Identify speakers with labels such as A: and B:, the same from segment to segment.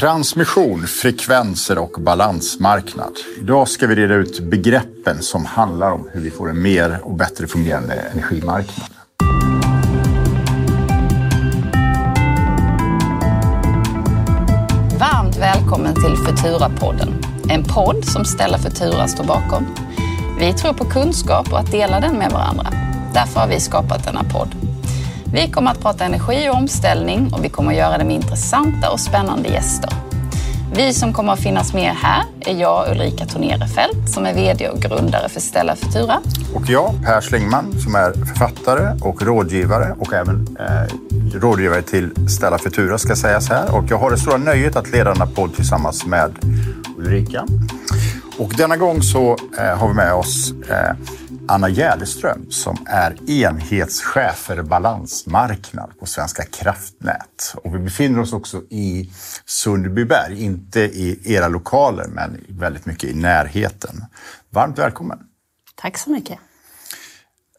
A: Transmission, frekvenser och balansmarknad. Idag ska vi reda ut begreppen som handlar om hur vi får en mer och bättre fungerande energimarknad.
B: Varmt välkommen till Futura-podden. En podd som Stella Futura står bakom. Vi tror på kunskap och att dela den med varandra. Därför har vi skapat denna podd. Vi kommer att prata energi och omställning och vi kommer att göra det med intressanta och spännande gäster. Vi som kommer att finnas med här är jag, Ulrika Tornerefelt, som är VD och grundare för Stella Futura.
A: Och jag, Per Slingman, som är författare och rådgivare och även eh, rådgivare till Stella Futura ska sägas här. Och jag har det stora nöjet att leda denna podd tillsammans med Ulrika. Och denna gång så eh, har vi med oss eh, Anna Gärdeström som är enhetschef för balansmarknad på Svenska kraftnät. Och vi befinner oss också i Sundbyberg, inte i era lokaler men väldigt mycket i närheten. Varmt välkommen!
B: Tack så mycket!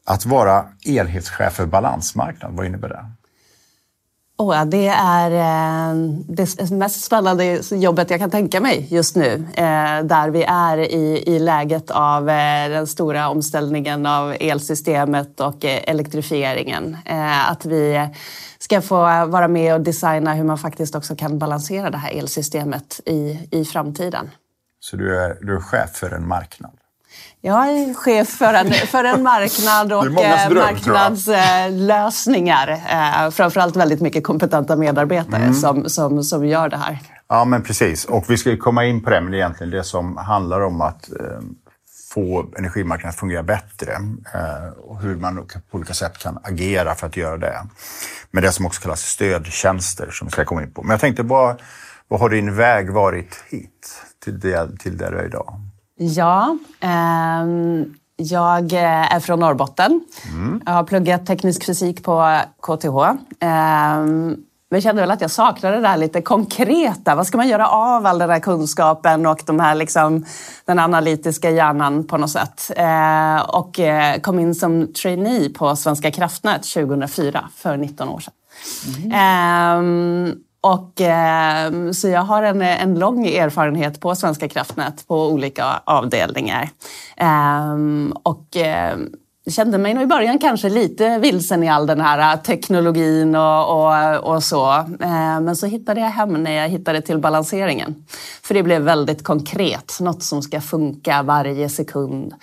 A: Att vara enhetschef för balansmarknad, vad innebär det?
C: Oh, det är eh, det mest spännande jobbet jag kan tänka mig just nu. Eh, där vi är i, i läget av eh, den stora omställningen av elsystemet och eh, elektrifieringen. Eh, att vi ska få vara med och designa hur man faktiskt också kan balansera det här elsystemet i, i framtiden.
A: Så du är, du är chef för en marknad?
C: Jag är chef för en, för en marknad och dröm, marknadslösningar. Eh, framförallt väldigt mycket kompetenta medarbetare mm. som, som, som gör det här.
A: Ja, men precis. Och vi ska komma in på det, men egentligen det som handlar om att eh, få energimarknaden att fungera bättre eh, och hur man på olika sätt kan agera för att göra det. Med det som också kallas stödtjänster som vi ska komma in på. Men jag tänkte, vad, vad har din väg varit hit till det, till där du är idag?
C: Ja, eh, jag är från Norrbotten. Mm. Jag har pluggat teknisk fysik på KTH. Eh, men kände väl att jag saknade det där lite konkreta. Vad ska man göra av all den här kunskapen och de här liksom, den analytiska hjärnan på något sätt? Eh, och eh, kom in som trainee på Svenska kraftnät 2004, för 19 år sedan. Mm. Och, eh, så jag har en, en lång erfarenhet på Svenska kraftnät på olika avdelningar. Eh, och eh, kände mig nog i början kanske lite vilsen i all den här äh, teknologin och, och, och så. Ehm, men så hittade jag hem när jag hittade till balanseringen. För det blev väldigt konkret, något som ska funka varje sekund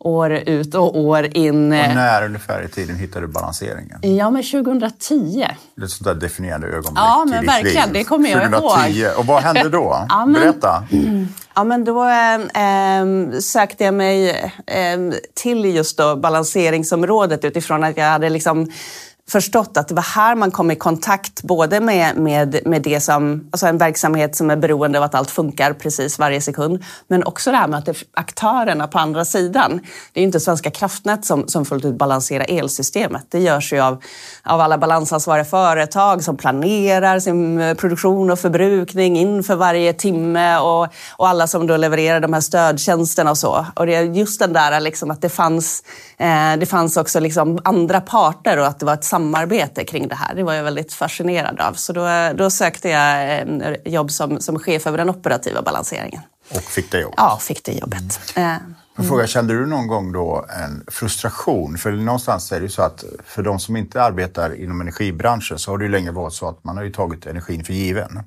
C: år ut och år in.
A: Och när ungefär i tiden hittade du balanseringen?
C: Ja, men 2010.
A: Det är ett sånt där definierande ögonblick
C: ja, men i ditt verkligen, liv. Det kommer jag
A: 2010. ihåg. Och vad hände då? ja, men, Berätta.
C: Ja, men då äh, sökte jag mig äh, till just då balanseringsområdet utifrån att jag hade liksom förstått att det var här man kom i kontakt både med, med, med det som, alltså en verksamhet som är beroende av att allt funkar precis varje sekund, men också det här med att det aktörerna på andra sidan. Det är inte Svenska kraftnät som, som fullt ut balanserar elsystemet. Det görs ju av, av alla balansansvariga företag som planerar sin eh, produktion och förbrukning inför varje timme och, och alla som då levererar de här stödtjänsterna och så. Och det är just den där liksom att det fanns, eh, det fanns också liksom andra parter och att det var ett samarbete kring det här. Det var jag väldigt fascinerad av. Så då, då sökte jag jobb som, som chef över den operativa balanseringen.
A: Och fick det jobbet?
C: Ja, fick det jobbet. Mm.
A: Mm. Fråga, kände du någon gång då en frustration? För någonstans är det ju så att för de som inte arbetar inom energibranschen så har det ju länge varit så att man har ju tagit energin för given. Mm.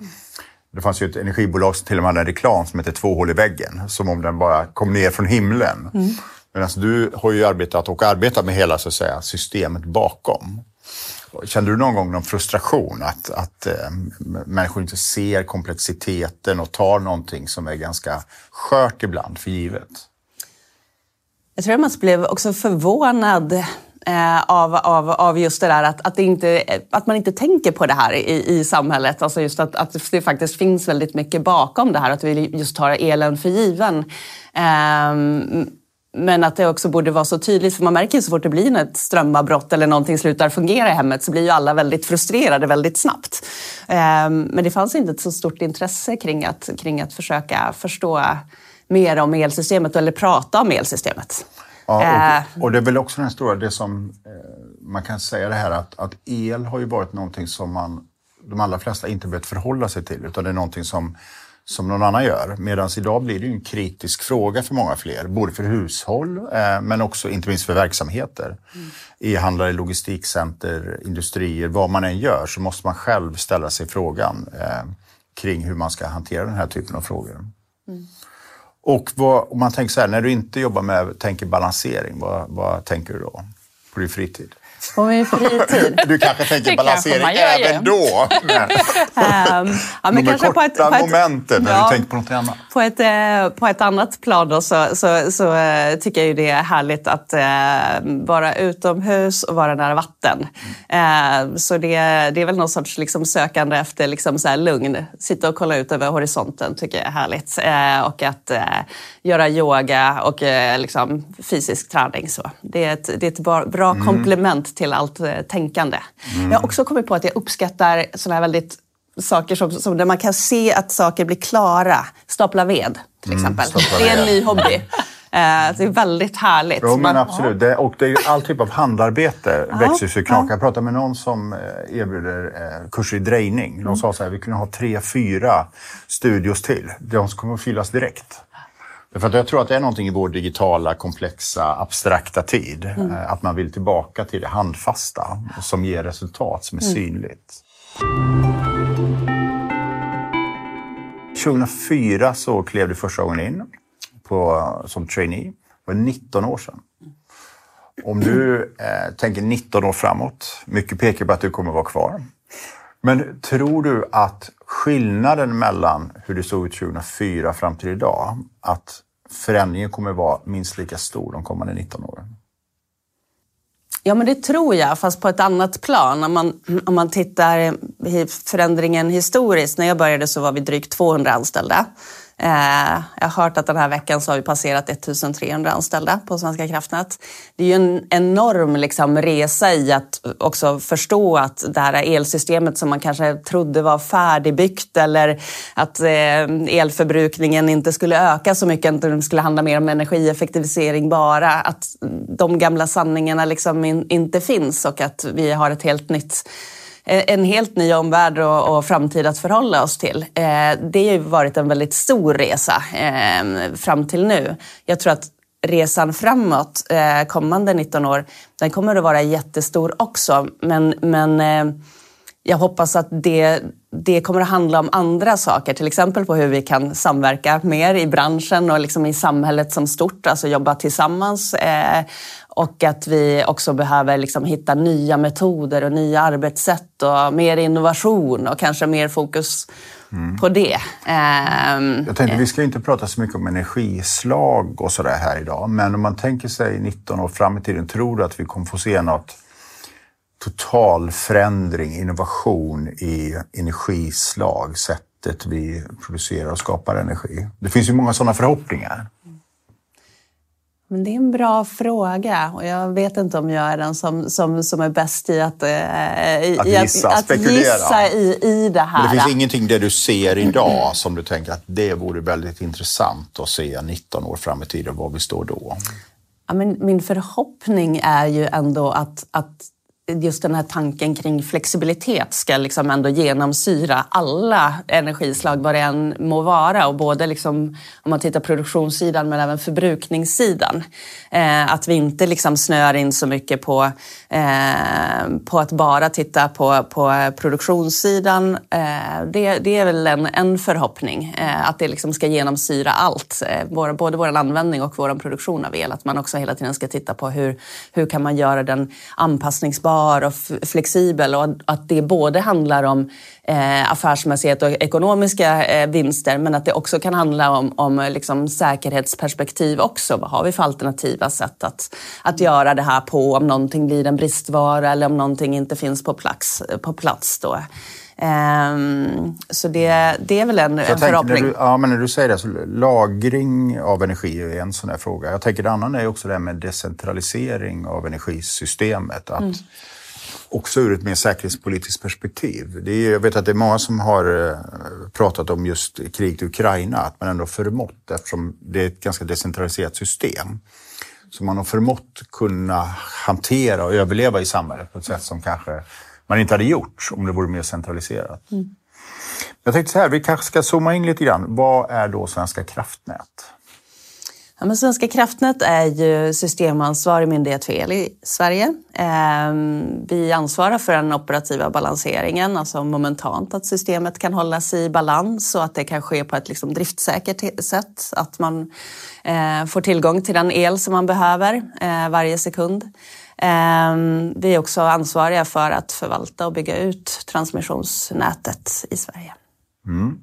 A: Det fanns ju ett energibolag som till och med hade en reklam som hette Två hål i väggen, som om den bara kom ner från himlen. Mm. Men alltså, du har ju arbetat och arbetar med hela så att säga, systemet bakom. Kände du någon gång någon frustration att, att äh, människor inte ser komplexiteten och tar någonting som är ganska skört ibland för givet?
C: Jag tror att man blev också förvånad eh, av, av, av just det där att, att, det inte, att man inte tänker på det här i, i samhället. Alltså just att, att det faktiskt finns väldigt mycket bakom det här, att vi just tar elen för given. Eh, men att det också borde vara så tydligt, för man märker ju så fort det blir ett strömavbrott eller någonting slutar fungera i hemmet så blir ju alla väldigt frustrerade väldigt snabbt. Ehm, men det fanns inte ett så stort intresse kring att, kring att försöka förstå mer om elsystemet eller prata om elsystemet.
A: Ja, och, eh. och det är väl också den stora, det som eh, man kan säga det här att, att el har ju varit någonting som man de allra flesta inte behövt förhålla sig till utan det är någonting som, som någon annan gör. Medan idag blir det en kritisk fråga för många fler, både för hushåll eh, men också inte minst för verksamheter. Mm. E-handlare, logistikcenter, industrier, vad man än gör så måste man själv ställa sig frågan eh, kring hur man ska hantera den här typen av frågor. Mm. Och vad, om man tänker så här, när du inte jobbar med, tänker balansering, vad, vad tänker du då på din fritid?
C: På min fritid?
A: Du kanske tänker balansering även då? Men, um, ja, men kanske på ett, på ett, momenten när ja, du tänker på något annat.
C: På ett, eh, på ett annat plan då, så, så, så uh, tycker jag ju det är härligt att uh, vara utomhus och vara nära vatten. Uh, så det, det är väl någon sorts liksom, sökande efter liksom, så här, lugn. Sitta och kolla ut över horisonten tycker jag är härligt. och att göra yoga och liksom, fysisk träning. Så. Det är ett, det är ett bra, bra mm. komplement till allt eh, tänkande. Mm. Jag har också kommit på att jag uppskattar sådana här väldigt saker som, som där man kan se att saker blir klara. Stapla ved till mm, exempel. Mm, det är en ny hobby. Eh, det är väldigt härligt.
A: Jo, men absolut. Det, och det är all typ av handarbete växer sig knaka. Jag pratade med någon som eh, erbjuder kurser i drejning. De sa så här, vi kunde ha tre, fyra studios till. De kommer att fyllas direkt. För att jag tror att det är någonting i vår digitala, komplexa, abstrakta tid. Mm. Eh, att man vill tillbaka till det handfasta som ger resultat som är mm. synligt. 2004 så klev du första gången in på, som trainee. Det var 19 år sedan. Om du eh, tänker 19 år framåt, mycket pekar på att du kommer vara kvar. Men tror du att skillnaden mellan hur det såg ut 2004 fram till idag, att förändringen kommer vara minst lika stor de kommande 19 åren?
C: Ja, men det tror jag, fast på ett annat plan. Om man, om man tittar förändringen historiskt. När jag började så var vi drygt 200 anställda. Eh, jag har hört att den här veckan så har vi passerat 1300 anställda på Svenska kraftnät. Det är ju en enorm liksom, resa i att också förstå att det här elsystemet som man kanske trodde var färdigbyggt eller att eh, elförbrukningen inte skulle öka så mycket, att det skulle handla mer om energieffektivisering bara. Att de gamla sanningarna liksom inte finns och att vi har ett helt nytt Eh, en helt ny omvärld och, och framtid att förhålla oss till. Eh, det har ju varit en väldigt stor resa eh, fram till nu. Jag tror att resan framåt, eh, kommande 19 år, den kommer att vara jättestor också. Men, men eh, jag hoppas att det, det kommer att handla om andra saker, till exempel på hur vi kan samverka mer i branschen och liksom i samhället som stort, alltså jobba tillsammans. Eh, och att vi också behöver liksom hitta nya metoder och nya arbetssätt och mer innovation och kanske mer fokus mm. på det.
A: Um, jag tänkte, vi ska inte prata så mycket om energislag och sådär här idag, men om man tänker sig 19 år fram i tiden, tror du att vi kommer få se något total förändring, innovation i energislag, sättet vi producerar och skapar energi? Det finns ju många sådana förhoppningar.
C: Men det är en bra fråga och jag vet inte om jag är den som, som, som är bäst i att,
A: eh, att gissa, att,
C: att gissa i, i det här.
A: Men det finns ingenting det du ser idag som du tänker att det vore väldigt intressant att se 19 år fram i tiden, var vi står då?
C: Ja, men min förhoppning är ju ändå att, att just den här tanken kring flexibilitet ska liksom ändå genomsyra alla energislag, vad det än må vara. Och både liksom, om man tittar produktionssidan men även förbrukningssidan. Eh, att vi inte liksom snör in så mycket på, eh, på att bara titta på, på produktionssidan. Eh, det, det, är väl en, en förhoppning, eh, att det liksom ska genomsyra allt. Eh, både vår användning och vår produktion av el. Att man också hela tiden ska titta på hur, hur kan man göra den anpassningsbar och flexibel och att det både handlar om eh, affärsmässighet och ekonomiska eh, vinster men att det också kan handla om, om liksom säkerhetsperspektiv också. Vad har vi för alternativa sätt att, att göra det här på om någonting blir en bristvara eller om någonting inte finns på plats. På plats då. Um, så det, det är väl en, en förhoppning.
A: Du, ja, men när du säger det, så lagring av energi är en sån här fråga. Jag tänker det andra är också det här med decentralisering av energisystemet. Att mm. Också ur ett mer säkerhetspolitiskt perspektiv. Det är, jag vet att det är många som har eh, pratat om just kriget i Ukraina, att man ändå förmått, eftersom det är ett ganska decentraliserat system, så man har förmått kunna hantera och överleva i samhället på ett sätt som kanske man inte hade gjort om det vore mer centraliserat. Mm. Jag tänkte så här, vi kanske ska zooma in lite grann. Vad är då Svenska kraftnät?
C: Ja, men Svenska kraftnät är ju systemansvarig myndighet för el i Sverige. Ehm, vi ansvarar för den operativa balanseringen, alltså momentant att systemet kan hållas i balans och att det kan ske på ett liksom driftsäkert sätt. Att man eh, får tillgång till den el som man behöver eh, varje sekund. Ehm, vi är också ansvariga för att förvalta och bygga ut transmissionsnätet i Sverige. Mm.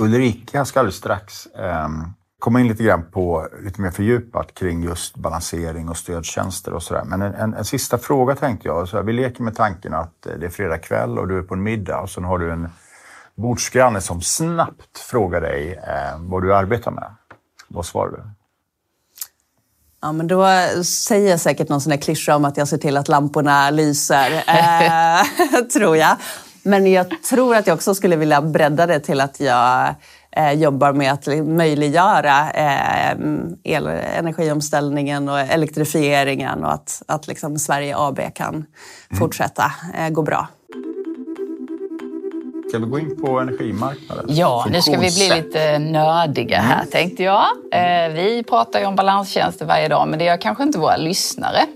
A: Ulrika ska alldeles strax um komma in lite grann på lite mer fördjupat kring just balansering och stödtjänster och sådär. Men en, en, en, sista fråga tänkte jag. Så här, vi leker med tanken att det är fredag kväll och du är på en middag och sen har du en bordsgranne som snabbt frågar dig eh, vad du arbetar med. Vad svarar du?
C: Ja, men då säger jag säkert någon sån där klyscha om att jag ser till att lamporna lyser, eh, tror jag. Men jag tror att jag också skulle vilja bredda det till att jag eh, jobbar med att möjliggöra eh, el, energiomställningen och elektrifieringen och att, att liksom Sverige AB kan mm. fortsätta eh, gå bra.
A: Ska vi gå in på energimarknaden?
B: Ja, nu ska vi bli lite nördiga här mm. tänkte jag. Eh, vi pratar ju om balanstjänster varje dag, men det gör kanske inte våra lyssnare.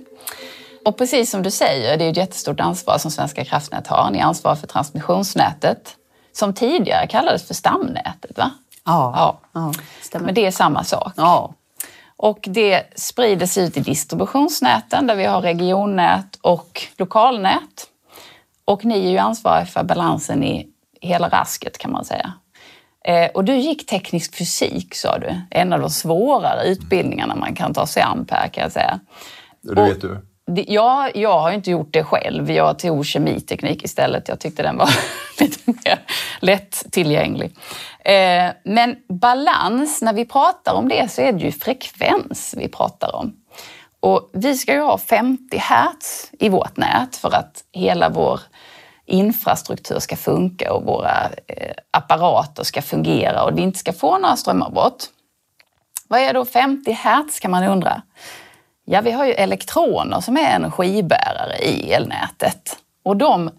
B: Och precis som du säger, det är ett jättestort ansvar som Svenska kraftnät har. Ni ansvarar för transmissionsnätet som tidigare kallades för stamnätet. Va?
C: Ja, ja.
B: ja Men det är samma sak. Ja. Och det sprider sig ut i distributionsnäten där vi har regionnät och lokalnät. Och ni är ju ansvariga för balansen i hela rasket kan man säga. Eh, och du gick teknisk fysik sa du, en av de svårare utbildningarna man kan ta sig an Per kan jag säga.
A: Det vet du?
B: Jag, jag har inte gjort det själv. Jag tog kemiteknik istället. Jag tyckte den var lite mer lättillgänglig. Eh, men balans, när vi pratar om det så är det ju frekvens vi pratar om. Och vi ska ju ha 50 Hz i vårt nät för att hela vår infrastruktur ska funka och våra eh, apparater ska fungera och vi inte ska få några strömavbrott. Vad är då 50 Hz kan man undra? Ja, vi har ju elektroner som är energibärare i elnätet. Och de,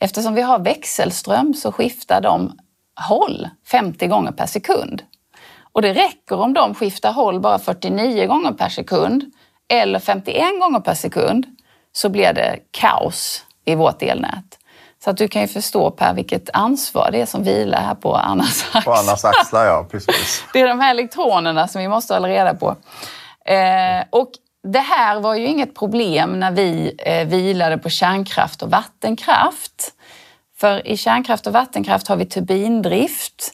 B: eftersom vi har växelström så skiftar de håll 50 gånger per sekund. Och det räcker om de skiftar håll bara 49 gånger per sekund eller 51 gånger per sekund så blir det kaos i vårt elnät. Så att du kan ju förstå Per vilket ansvar det är som vilar här på Annas axlar.
A: På Annas axlar, ja precis.
B: Det är de här elektronerna som vi måste hålla reda på. Eh, och det här var ju inget problem när vi eh, vilade på kärnkraft och vattenkraft. För i kärnkraft och vattenkraft har vi turbindrift.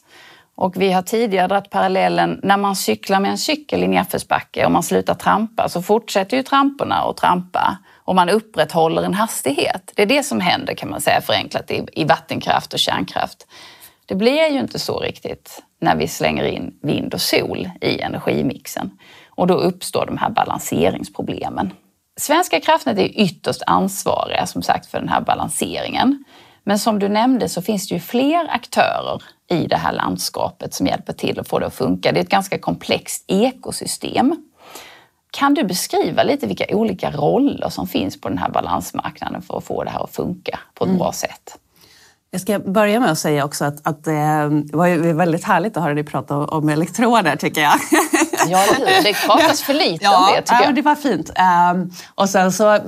B: Och vi har tidigare dragit parallellen, när man cyklar med en cykel i nedförsbacke och man slutar trampa så fortsätter ju tramporna att trampa och man upprätthåller en hastighet. Det är det som händer kan man säga förenklat i, i vattenkraft och kärnkraft. Det blir ju inte så riktigt när vi slänger in vind och sol i energimixen och då uppstår de här balanseringsproblemen. Svenska kraftnät är ytterst ansvariga som sagt för den här balanseringen. Men som du nämnde så finns det ju fler aktörer i det här landskapet som hjälper till att få det att funka. Det är ett ganska komplext ekosystem. Kan du beskriva lite vilka olika roller som finns på den här balansmarknaden för att få det här att funka på ett mm. bra sätt?
C: Jag ska börja med att säga också att, att eh, det var väldigt härligt att höra dig prata om elektroner tycker jag.
B: Ja, det pratas för lite ja, om det tycker jag.
C: Ja, det var fint. Um, och sen så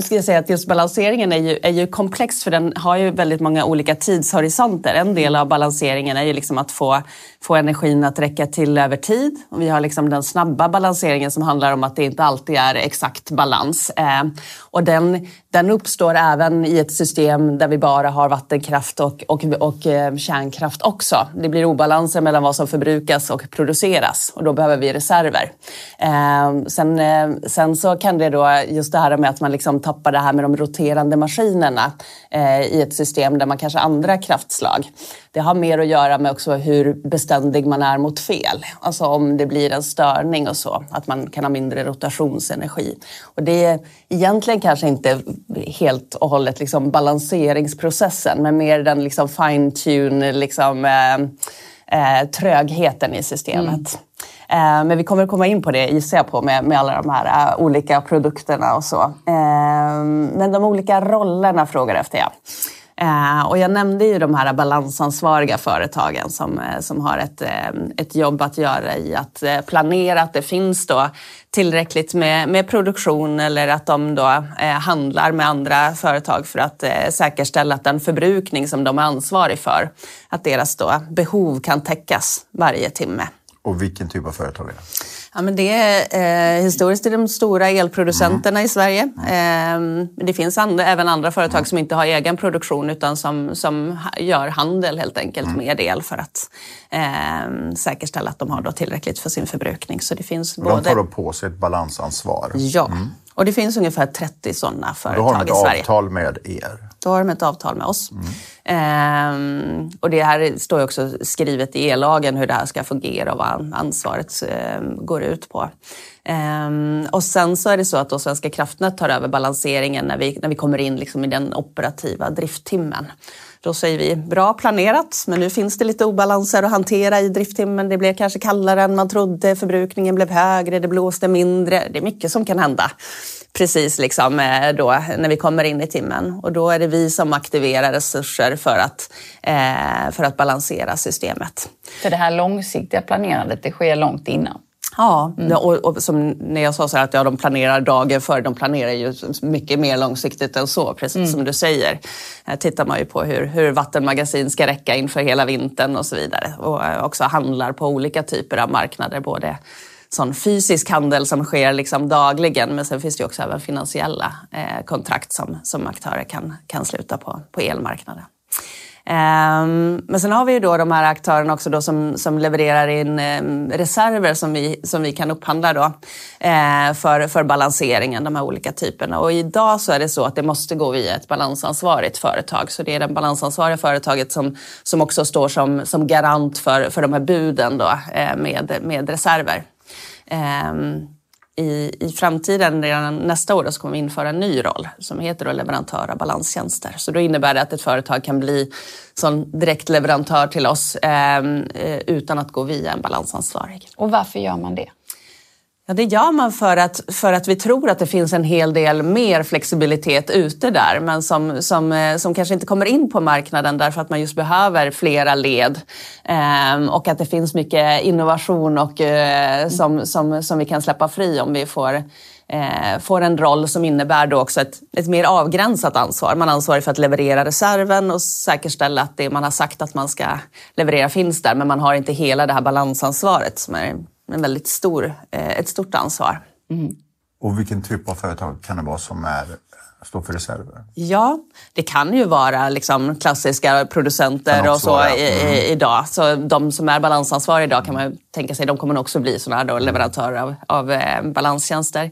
C: ska jag säga att just balanseringen är ju, är ju komplex för den har ju väldigt många olika tidshorisonter. En del av balanseringen är ju liksom att få, få energin att räcka till över tid. Och vi har liksom den snabba balanseringen som handlar om att det inte alltid är exakt balans. Um, och den, den uppstår även i ett system där vi bara har vattenkraft och, och, och, och eh, kärnkraft också. Det blir obalanser mellan vad som förbrukas och produceras och då behöver vi reserver. Eh, sen, eh, sen så kan det då, just det här med att man liksom tappar det här med de roterande maskinerna eh, i ett system där man kanske har andra kraftslag. Det har mer att göra med också hur beständig man är mot fel. Alltså om det blir en störning och så, att man kan ha mindre rotationsenergi. Och det är egentligen kanske inte helt och hållet liksom balanseringsprocessen, men mer den liksom fine-tune, liksom, eh, eh, trögheten i systemet. Eh, men vi kommer att komma in på det gissar jag på med, med alla de här eh, olika produkterna och så. Eh, men de olika rollerna frågar efter jag. Eh, och jag nämnde ju de här balansansvariga företagen som, eh, som har ett, eh, ett jobb att göra i att eh, planera att det finns då tillräckligt med, med produktion eller att de då eh, handlar med andra företag för att eh, säkerställa att den förbrukning som de är ansvarig för, att deras då behov kan täckas varje timme.
A: Och vilken typ av företag är det?
C: Ja, men det är eh, historiskt är de stora elproducenterna mm. i Sverige. Eh, det finns andra, även andra företag mm. som inte har egen produktion utan som, som gör handel helt enkelt mm. med el för att eh, säkerställa att de har då tillräckligt för sin förbrukning. Så det finns
A: de både... tar då på sig ett balansansvar?
C: Ja, mm. och det finns ungefär 30 sådana företag i Sverige.
A: Då har de ett avtal med er?
C: Då har de ett avtal med oss. Mm. Ehm, och det här står också skrivet i ellagen hur det här ska fungera och vad ansvaret eh, går ut på. Ehm, och sen så är det så att då Svenska kraftnät tar över balanseringen när vi, när vi kommer in liksom i den operativa drifttimmen. Då säger vi bra planerat, men nu finns det lite obalanser att hantera i drifttimmen. Det blev kanske kallare än man trodde, förbrukningen blev högre, det blåste mindre. Det är mycket som kan hända precis liksom eh, då när vi kommer in i timmen. Och då är det vi som aktiverar resurser för att, eh, för att balansera systemet.
B: För det här långsiktiga planerandet, det sker långt innan?
C: Ja, mm. och, och, som när jag sa så att ja, de planerar dagen före, de planerar ju mycket mer långsiktigt än så, precis mm. som du säger. Här tittar man ju på hur, hur vattenmagasin ska räcka inför hela vintern och så vidare. Och eh, också handlar på olika typer av marknader, både sån fysisk handel som sker liksom dagligen. Men sen finns det också även finansiella eh, kontrakt som, som aktörer kan, kan sluta på, på elmarknaden. Ehm, men sen har vi ju då de här aktörerna också då som, som levererar in ehm, reserver som vi, som vi kan upphandla då, eh, för, för balanseringen, de här olika typerna. Och idag så är det så att det måste gå via ett balansansvarigt företag. Så det är det balansansvariga företaget som, som också står som, som garant för, för de här buden då, eh, med, med reserver. Ehm, i, i framtiden, redan nästa år, så kommer vi införa en ny roll som heter då leverantör av balanstjänster. Så då innebär det att ett företag kan bli som direktleverantör till oss ehm, eh, utan att gå via en balansansvarig.
B: Och varför gör man det?
C: Ja, det gör man för att, för att vi tror att det finns en hel del mer flexibilitet ute där men som, som, eh, som kanske inte kommer in på marknaden därför att man just behöver flera led eh, och att det finns mycket innovation och, eh, som, som, som vi kan släppa fri om vi får eh, får en roll som innebär då också ett, ett mer avgränsat ansvar. Man ansvarar för att leverera reserven och säkerställa att det man har sagt att man ska leverera finns där men man har inte hela det här balansansvaret som är en väldigt stor, eh, ett stort ansvar. Mm.
A: Och vilken typ av företag kan det vara som är står för reserver?
C: Ja, det kan ju vara liksom klassiska producenter och så vara, i, mm. idag. Så de som är balansansvariga idag kan man tänka sig, de kommer också bli sådana här leverantörer av, av eh, balanstjänster.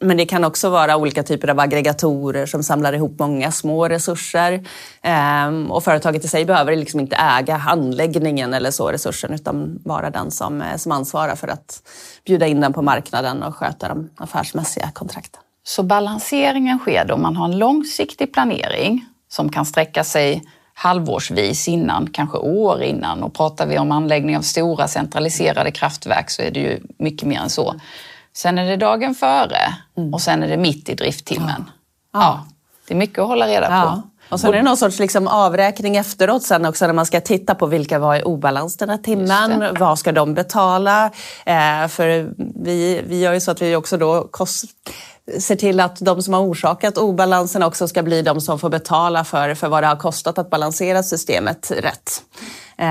C: Men det kan också vara olika typer av aggregatorer som samlar ihop många små resurser. Ehm, och företaget i sig behöver liksom inte äga anläggningen eller så resursen utan vara den som, eh, som ansvarar för att bjuda in den på marknaden och sköta de affärsmässiga kontrakten.
B: Så balanseringen sker då man har en långsiktig planering som kan sträcka sig halvårsvis innan, kanske år innan. Och pratar vi om anläggning av stora centraliserade kraftverk så är det ju mycket mer än så. Sen är det dagen före mm. och sen är det mitt i drifttimmen. Ja. ja. det är mycket att hålla reda ja. på.
C: Och sen är det någon sorts liksom avräkning efteråt sen också när man ska titta på vilka var i obalans den här timmen. Vad ska de betala? Eh, för vi, vi gör ju så att vi också då kost, ser till att de som har orsakat obalansen också ska bli de som får betala för, för vad det har kostat att balansera systemet rätt.
A: Um,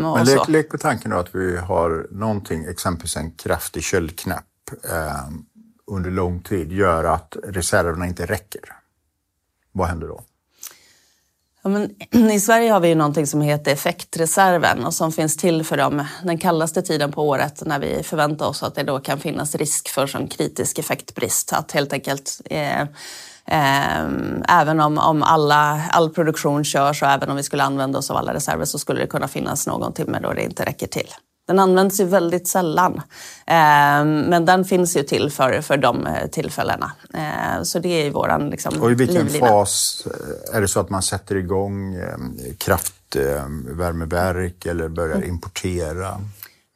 A: Men lek, lek på tanken då att vi har någonting, exempelvis en kraftig köldknäpp eh, under lång tid gör att reserverna inte räcker. Vad händer då?
C: Ja, men, I Sverige har vi ju någonting som heter effektreserven och som finns till för dem den kallaste tiden på året när vi förväntar oss att det då kan finnas risk för sån kritisk effektbrist. Att helt enkelt eh, eh, även om, om alla, all produktion körs och även om vi skulle använda oss av alla reserver så skulle det kunna finnas någon timme då det inte räcker till. Den används ju väldigt sällan. Eh, men den finns ju till för, för de eh, tillfällena. Eh, så det är våran liksom,
A: Och i vilken
C: livlina.
A: fas är det så att man sätter igång kraftvärmeverk eller börjar mm. importera?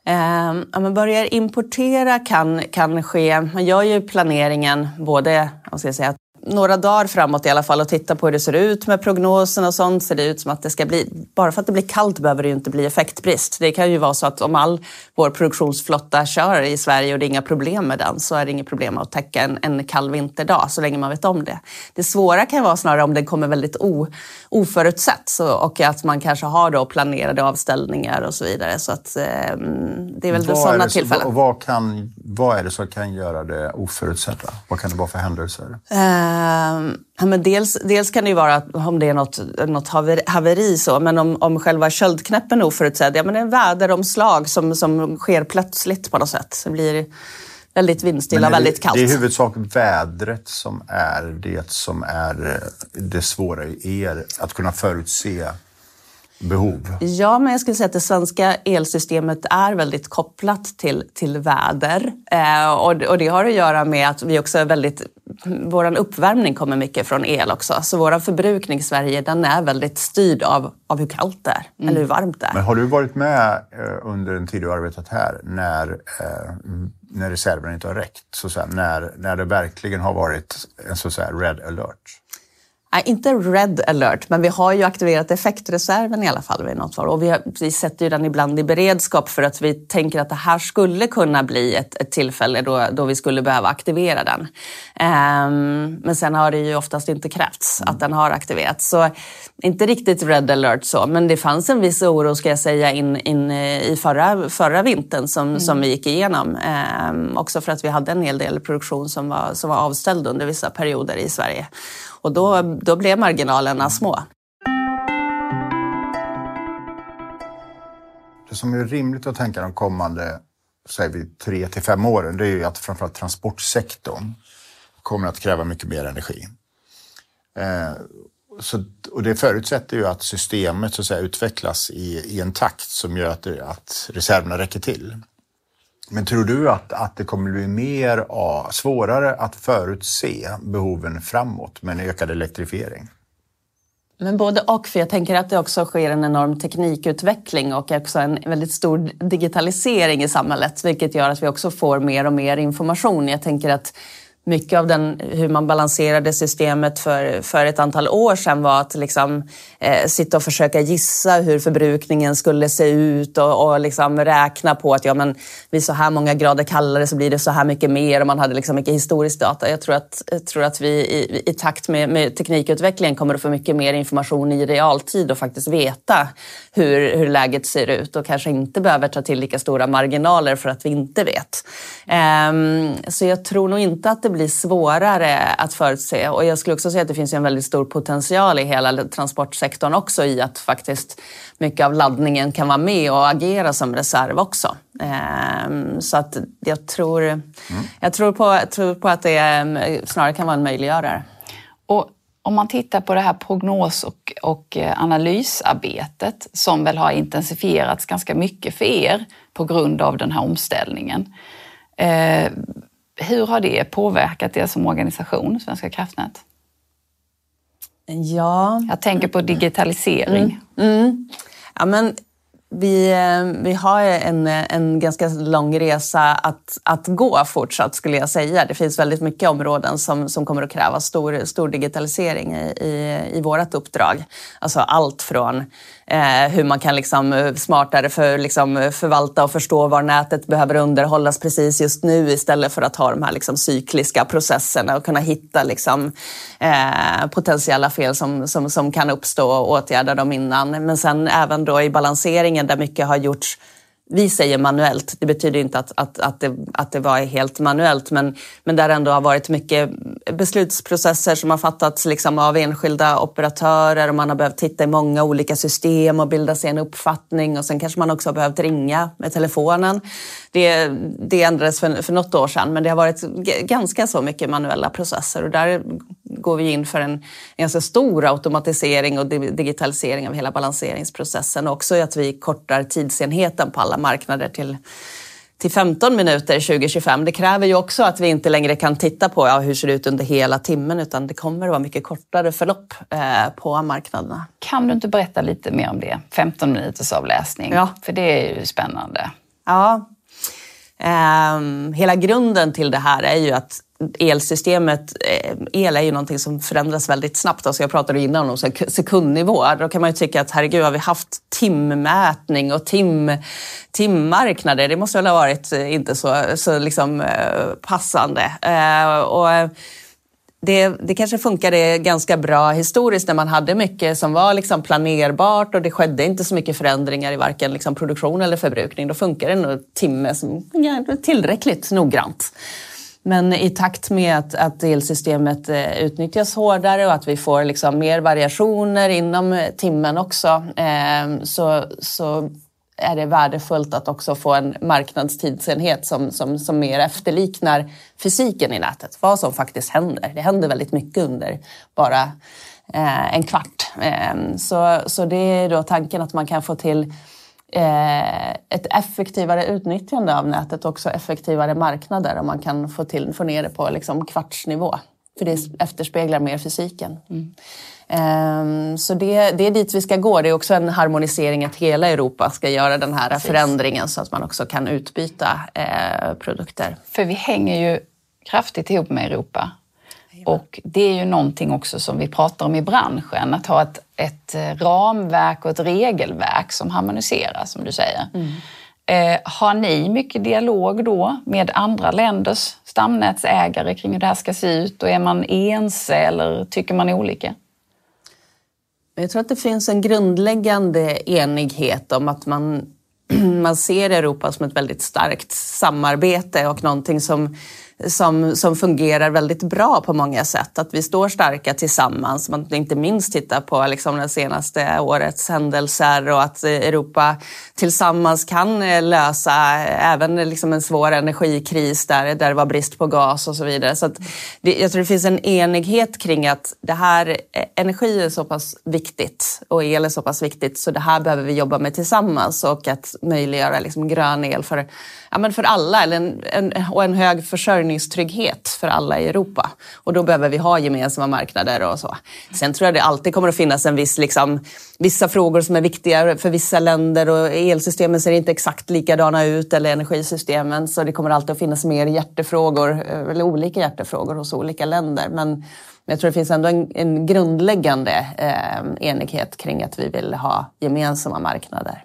C: Eh, om man börjar importera kan, kan ske, man gör ju planeringen både, vad ska jag säga, några dagar framåt i alla fall och titta på hur det ser ut med prognosen och sånt. Ser det ut som att det ska bli, bara för att det blir kallt behöver det ju inte bli effektbrist. Det kan ju vara så att om all vår produktionsflotta kör i Sverige och det är inga problem med den så är det inget problem att täcka en, en kall vinterdag så länge man vet om det. Det svåra kan vara snarare om den kommer väldigt o, oförutsett så, och att man kanske har då planerade avställningar och så vidare. Så att, eh, det är väl vad sådana tillfällen.
A: Och vad, kan, vad är det som kan göra det oförutsedda? Vad kan det vara för händelser?
C: Eh, men dels, dels kan det ju vara att om det är något, något haveri, så, men om, om själva köldknäppen är oförutsedd, ja men en väderomslag som, som sker plötsligt på något sätt. Det blir väldigt vindstilla, väldigt kallt.
A: Det är i huvudsak vädret som är det som är eh, det svåra i er, att kunna förutse behov?
C: Ja, men jag skulle säga att det svenska elsystemet är väldigt kopplat till, till väder. Eh, och, och det har att göra med att vi också är väldigt... Vår uppvärmning kommer mycket från el också. Så vår förbrukning i Sverige den är väldigt styrd av, av hur kallt det är, mm. eller hur varmt det är.
A: Men har du varit med eh, under den tid du arbetat här när, eh, när reserven inte har räckt? Så att säga, när, när det verkligen har varit en så att säga, red alert?
C: Nej, inte red alert, men vi har ju aktiverat effektreserven i alla fall vid något fall. Och vi, har, vi sätter ju den ibland i beredskap för att vi tänker att det här skulle kunna bli ett, ett tillfälle då, då vi skulle behöva aktivera den. Um, men sen har det ju oftast inte krävts att den har aktiverats. Så inte riktigt red alert så, men det fanns en viss oro ska jag säga in, in i förra, förra vintern som, mm. som vi gick igenom. Um, också för att vi hade en hel del produktion som var, som var avställd under vissa perioder i Sverige. Och då, då blev marginalerna små.
A: Det som är rimligt att tänka de kommande säger vi, tre till fem åren, det är ju att framförallt transportsektorn kommer att kräva mycket mer energi. Eh, så, och det förutsätter ju att systemet så att säga, utvecklas i, i en takt som gör att, att reserverna räcker till. Men tror du att, att det kommer bli mer av, svårare att förutse behoven framåt med en ökad elektrifiering?
C: Men både och, för jag tänker att det också sker en enorm teknikutveckling och också en väldigt stor digitalisering i samhället, vilket gör att vi också får mer och mer information. Jag tänker att mycket av den, hur man balanserade systemet för, för ett antal år sedan var att liksom, eh, sitta och försöka gissa hur förbrukningen skulle se ut och, och liksom räkna på att ja, men vid så här många grader kallare så blir det så här mycket mer och man hade liksom mycket historisk data. Jag tror att, jag tror att vi i, i takt med, med teknikutvecklingen kommer att få mycket mer information i realtid och faktiskt veta hur, hur läget ser ut och kanske inte behöver ta till lika stora marginaler för att vi inte vet. Eh, så jag tror nog inte att det blir svårare att förutse. Och jag skulle också säga att det finns en väldigt stor potential i hela transportsektorn också i att faktiskt mycket av laddningen kan vara med och agera som reserv också. Ehm, så att jag tror, mm. jag tror, på, tror på att det ehm, snarare kan vara en möjliggörare.
B: Och om man tittar på det här prognos och, och eh, analysarbetet som väl har intensifierats ganska mycket för er på grund av den här omställningen. Eh, hur har det påverkat er som organisation, Svenska kraftnät?
C: Ja.
B: Jag tänker på digitalisering.
C: Mm. Mm. Ja, men vi, vi har en, en ganska lång resa att, att gå fortsatt skulle jag säga. Det finns väldigt mycket områden som, som kommer att kräva stor, stor digitalisering i, i, i vårt uppdrag. Alltså allt från eh, hur man kan liksom eh, smartare för, liksom eh, förvalta och förstå var nätet behöver underhållas precis just nu istället för att ha de här liksom cykliska processerna och kunna hitta liksom, eh, potentiella fel som, som, som kan uppstå och åtgärda dem innan. Men sen även då i balanseringen där mycket har gjorts vi säger manuellt, det betyder inte att, att, att, det, att det var helt manuellt men, men där ändå har varit mycket beslutsprocesser som har fattats liksom av enskilda operatörer och man har behövt titta i många olika system och bilda sig en uppfattning och sen kanske man också har behövt ringa med telefonen. Det, det ändrades för, för något år sedan men det har varit ganska så mycket manuella processer och där går vi in för en, en ganska stor automatisering och digitalisering av hela balanseringsprocessen och också att vi kortar tidsenheten på alla marknader till till 15 minuter 2025. Det kräver ju också att vi inte längre kan titta på ja, hur det ser ut under hela timmen utan det kommer att vara mycket kortare förlopp eh, på marknaderna.
B: Kan du inte berätta lite mer om det? 15 minuters avläsning, ja. för det är ju spännande.
C: Ja. Um, hela grunden till det här är ju att elsystemet, eh, el är ju någonting som förändras väldigt snabbt. Alltså jag pratade innan om sekundnivå. Då kan man ju tycka att herregud, har vi haft timmätning och tim, timmarknader? Det måste väl ha varit eh, inte så, så liksom, eh, passande. Och det, det kanske funkade ganska bra historiskt när man hade mycket som var liksom planerbart och det skedde inte så mycket förändringar i varken liksom produktion eller förbrukning. Då funkar det nog timme som tillräckligt noggrant. Men i takt med att, att elsystemet eh, utnyttjas hårdare och att vi får liksom mer variationer inom timmen också eh, så, så är det värdefullt att också få en marknadstidsenhet som, som, som mer efterliknar fysiken i nätet. Vad som faktiskt händer. Det händer väldigt mycket under bara eh, en kvart. Så, så det är då tanken att man kan få till ett effektivare utnyttjande av nätet och också effektivare marknader om man kan få, till, få ner det på liksom kvartsnivå. För det efterspeglar mer fysiken. Mm. Um, så det, det, är dit vi ska gå. Det är också en harmonisering att hela Europa ska göra den här Precis. förändringen så att man också kan utbyta eh, produkter.
B: För vi hänger ju kraftigt ihop med Europa. Och det är ju någonting också som vi pratar om i branschen, att ha ett, ett eh, ramverk och ett regelverk som harmoniserar, som du säger. Mm. Eh, har ni mycket dialog då med andra länders stamnätsägare kring hur det här ska se ut och är man ense eller tycker man olika?
C: Jag tror att det finns en grundläggande enighet om att man, man ser Europa som ett väldigt starkt samarbete och någonting som som, som fungerar väldigt bra på många sätt. Att vi står starka tillsammans. Man inte minst tittar på liksom det senaste årets händelser och att Europa tillsammans kan eh, lösa även liksom en svår energikris där, där det var brist på gas och så vidare. Så det, jag tror det finns en enighet kring att det här, eh, energi är så pass viktigt och el är så pass viktigt så det här behöver vi jobba med tillsammans och att möjliggöra liksom grön el för ja, men för alla eller en, en, och en hög försörjning försörjningstrygghet för alla i Europa. Och då behöver vi ha gemensamma marknader och så. Sen tror jag det alltid kommer att finnas en viss, liksom, vissa frågor som är viktiga för vissa länder och elsystemen ser inte exakt likadana ut eller energisystemen så det kommer alltid att finnas mer hjärtefrågor eller olika hjärtefrågor hos olika länder. Men jag tror det finns ändå en, en grundläggande eh, enighet kring att vi vill ha gemensamma marknader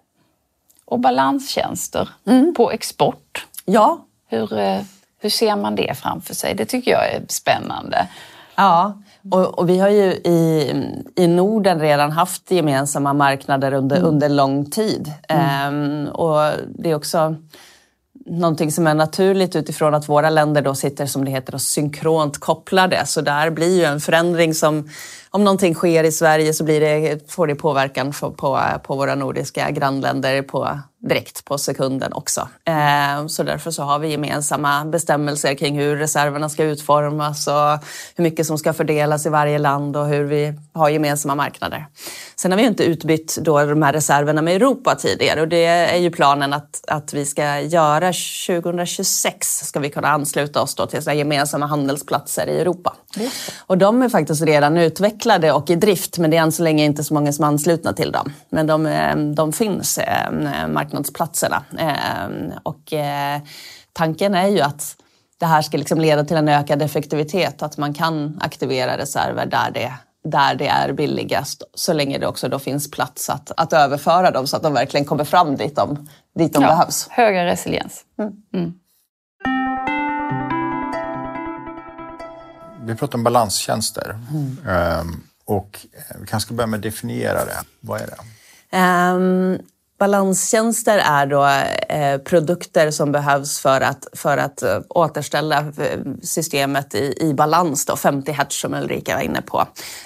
B: och balanstjänster mm. på export.
C: Ja.
B: Hur, eh, hur ser man det framför sig? Det tycker jag är spännande.
C: Ja, och, och vi har ju i, i Norden redan haft gemensamma marknader under, mm. under lång tid. Mm. Ehm, och det är också någonting som är naturligt utifrån att våra länder då sitter som det heter och synkront kopplade. Så där blir ju en förändring som om någonting sker i Sverige så blir det, får det påverkan på, på, på våra nordiska grannländer på, direkt på sekunden också. Eh, så därför så har vi gemensamma bestämmelser kring hur reserverna ska utformas och hur mycket som ska fördelas i varje land och hur vi har gemensamma marknader. Sen har vi inte utbytt då de här reserverna med Europa tidigare och det är ju planen att, att vi ska göra 2026 ska vi kunna ansluta oss då till gemensamma handelsplatser i Europa. Och de är faktiskt redan utvecklade och i drift men det är än så länge inte så många som är anslutna till dem. Men de, eh, de finns, eh, marknadsplatserna. Eh, och tanken är ju att det här ska liksom leda till en ökad effektivitet, att man kan aktivera reserver där det, där det är billigast så länge det också då finns plats att, att överföra dem så att de verkligen kommer fram dit de, dit de ja, behövs.
B: Högre resiliens. Mm. Mm.
A: Vi pratar om balanstjänster. Mm. Um, och vi kanske ska börja med att definiera det. Vad är det? Um,
C: Balanstjänster är då eh, produkter som behövs för att, för att eh, återställa eh, systemet i, i balans, då, 50 Hz som Ulrika var inne på.